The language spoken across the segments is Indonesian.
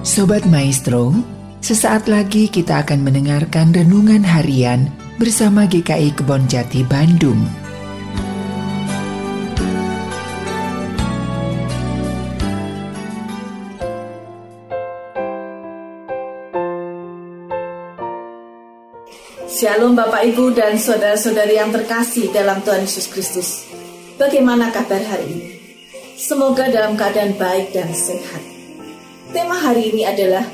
Sobat Maestro, sesaat lagi kita akan mendengarkan renungan harian bersama GKI Kebon Jati Bandung. Shalom Bapak Ibu dan saudara-saudari yang terkasih dalam Tuhan Yesus Kristus. Bagaimana kabar hari ini? Semoga dalam keadaan baik dan sehat. Tema hari ini adalah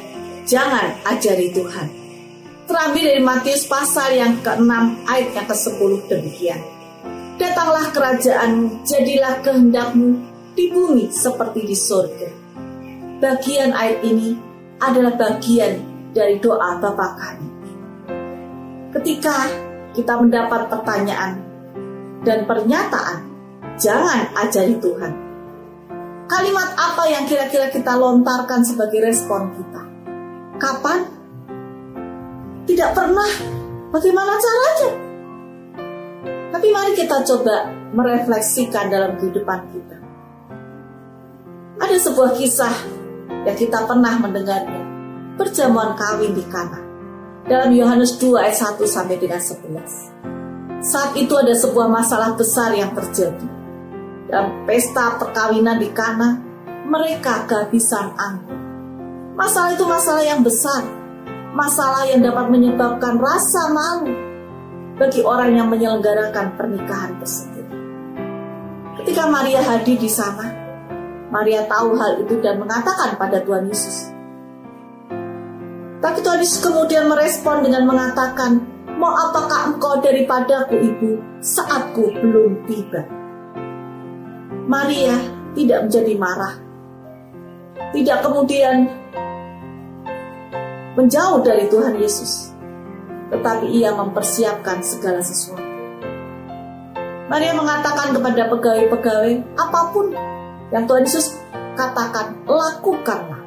Jangan ajari Tuhan. Terambil dari Matius pasal yang ke-6 ayat yang ke-10 demikian. Datanglah kerajaan, jadilah kehendakmu di bumi seperti di surga. Bagian ayat ini adalah bagian dari doa Bapa kami ketika kita mendapat pertanyaan dan pernyataan, jangan ajari Tuhan. Kalimat apa yang kira-kira kita lontarkan sebagai respon kita? Kapan? Tidak pernah. Bagaimana caranya? Tapi mari kita coba merefleksikan dalam kehidupan kita. Ada sebuah kisah yang kita pernah mendengarnya. Perjamuan kawin di Kana dalam Yohanes 2 ayat 1 sampai dengan 11. Saat itu ada sebuah masalah besar yang terjadi. Dalam pesta perkawinan di Kana, mereka kehabisan anggur. Masalah itu masalah yang besar, masalah yang dapat menyebabkan rasa malu bagi orang yang menyelenggarakan pernikahan tersebut. Ketika Maria hadir di sana, Maria tahu hal itu dan mengatakan pada Tuhan Yesus, tapi Tuhan Yesus kemudian merespon dengan mengatakan, Mau apakah engkau daripadaku ibu saatku belum tiba? Maria tidak menjadi marah. Tidak kemudian menjauh dari Tuhan Yesus. Tetapi ia mempersiapkan segala sesuatu. Maria mengatakan kepada pegawai-pegawai, apa pun yang Tuhan Yesus katakan, lakukanlah.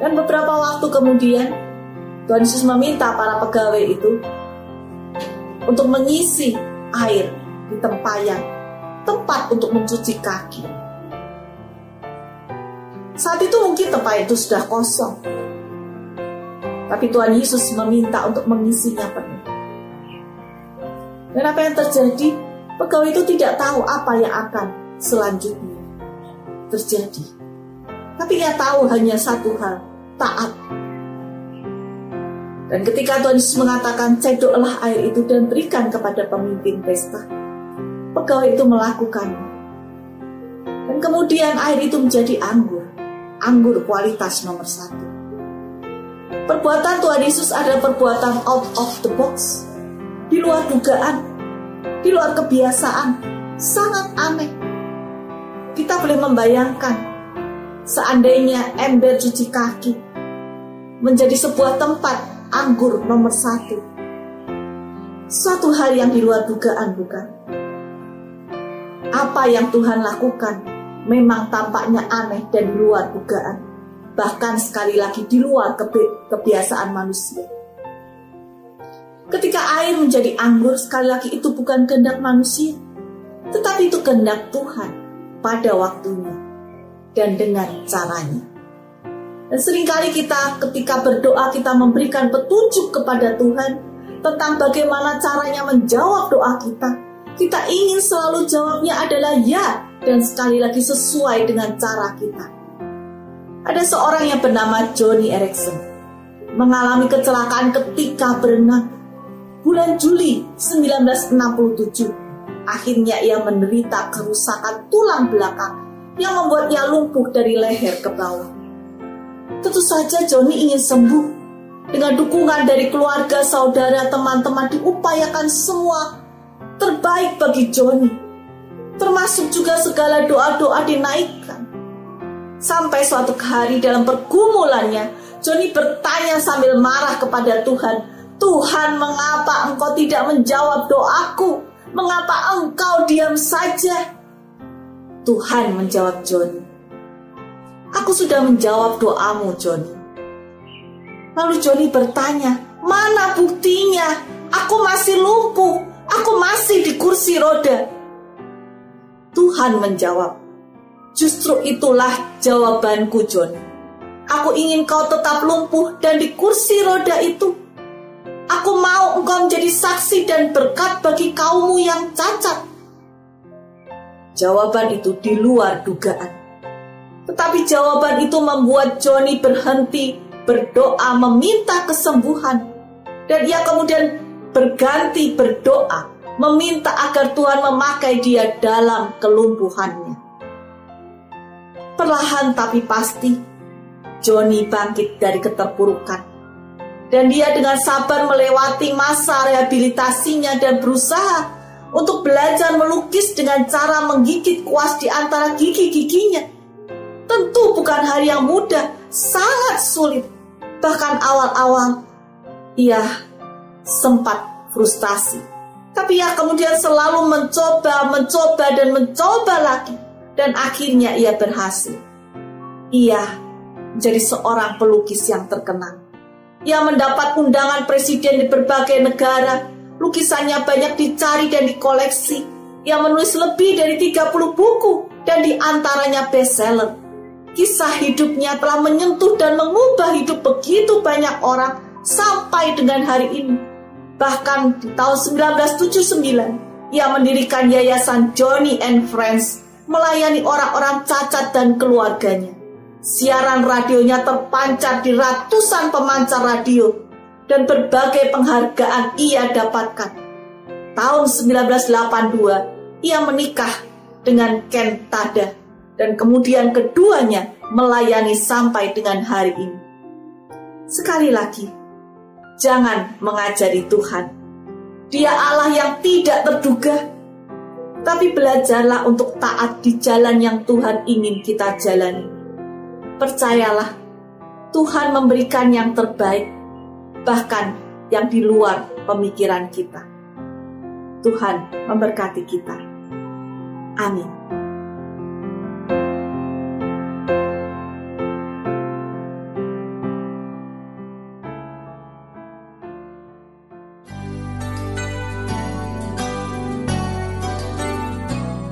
Dan beberapa waktu kemudian, Tuhan Yesus meminta para pegawai itu untuk mengisi air di tempayan, tempat untuk mencuci kaki. Saat itu mungkin tempat itu sudah kosong. Tapi Tuhan Yesus meminta untuk mengisinya penuh. Dan apa yang terjadi? Pegawai itu tidak tahu apa yang akan selanjutnya terjadi. Tapi ia tahu hanya satu hal, taat. Dan ketika Tuhan Yesus mengatakan cedoklah air itu dan berikan kepada pemimpin pesta, pegawai itu melakukannya. Dan kemudian air itu menjadi anggur, anggur kualitas nomor satu. Perbuatan Tuhan Yesus adalah perbuatan out of the box, di luar dugaan, di luar kebiasaan, sangat aneh. Kita boleh membayangkan seandainya ember cuci kaki menjadi sebuah tempat anggur nomor satu. Suatu hal yang di luar dugaan, bukan? Apa yang Tuhan lakukan memang tampaknya aneh dan luar dugaan. Bahkan sekali lagi di luar kebi kebiasaan manusia. Ketika air menjadi anggur, sekali lagi itu bukan kehendak manusia, tetapi itu kehendak Tuhan pada waktunya dan dengan caranya. Dan sering kali kita ketika berdoa kita memberikan petunjuk kepada Tuhan tentang bagaimana caranya menjawab doa kita. Kita ingin selalu jawabnya adalah ya dan sekali lagi sesuai dengan cara kita. Ada seorang yang bernama Johnny Erickson mengalami kecelakaan ketika berenang bulan Juli 1967. Akhirnya ia menderita kerusakan tulang belakang yang membuatnya lumpuh dari leher ke bawah. Tentu saja Joni ingin sembuh. Dengan dukungan dari keluarga, saudara, teman-teman diupayakan semua terbaik bagi Joni. Termasuk juga segala doa-doa dinaikkan. Sampai suatu hari dalam pergumulannya, Joni bertanya sambil marah kepada Tuhan, Tuhan mengapa engkau tidak menjawab doaku? Mengapa engkau diam saja? Tuhan menjawab Joni, Aku sudah menjawab doamu, Joni. Lalu Joni bertanya, mana buktinya? Aku masih lumpuh, aku masih di kursi roda. Tuhan menjawab, justru itulah jawabanku, Joni. Aku ingin kau tetap lumpuh dan di kursi roda itu. Aku mau engkau menjadi saksi dan berkat bagi kaummu yang cacat. Jawaban itu di luar dugaan. Tetapi jawaban itu membuat Joni berhenti berdoa meminta kesembuhan. Dan ia kemudian berganti berdoa meminta agar Tuhan memakai dia dalam kelumpuhannya. Perlahan tapi pasti, Joni bangkit dari keterpurukan. Dan dia dengan sabar melewati masa rehabilitasinya dan berusaha untuk belajar melukis dengan cara menggigit kuas di antara gigi-giginya. Tentu bukan hari yang mudah, sangat sulit. Bahkan awal-awal ia sempat frustasi. Tapi ia kemudian selalu mencoba, mencoba, dan mencoba lagi. Dan akhirnya ia berhasil. Ia menjadi seorang pelukis yang terkenal. Ia mendapat undangan presiden di berbagai negara. Lukisannya banyak dicari dan dikoleksi. Ia menulis lebih dari 30 buku dan di antaranya bestseller. Kisah hidupnya telah menyentuh dan mengubah hidup begitu banyak orang sampai dengan hari ini. Bahkan di tahun 1979, ia mendirikan yayasan Johnny and Friends melayani orang-orang cacat dan keluarganya. Siaran radionya terpancar di ratusan pemancar radio dan berbagai penghargaan ia dapatkan. Tahun 1982, ia menikah dengan Ken Tada dan kemudian keduanya melayani sampai dengan hari ini. Sekali lagi, jangan mengajari Tuhan. Dia Allah yang tidak terduga, tapi belajarlah untuk taat di jalan yang Tuhan ingin kita jalani. Percayalah, Tuhan memberikan yang terbaik, bahkan yang di luar pemikiran kita. Tuhan memberkati kita. Amin.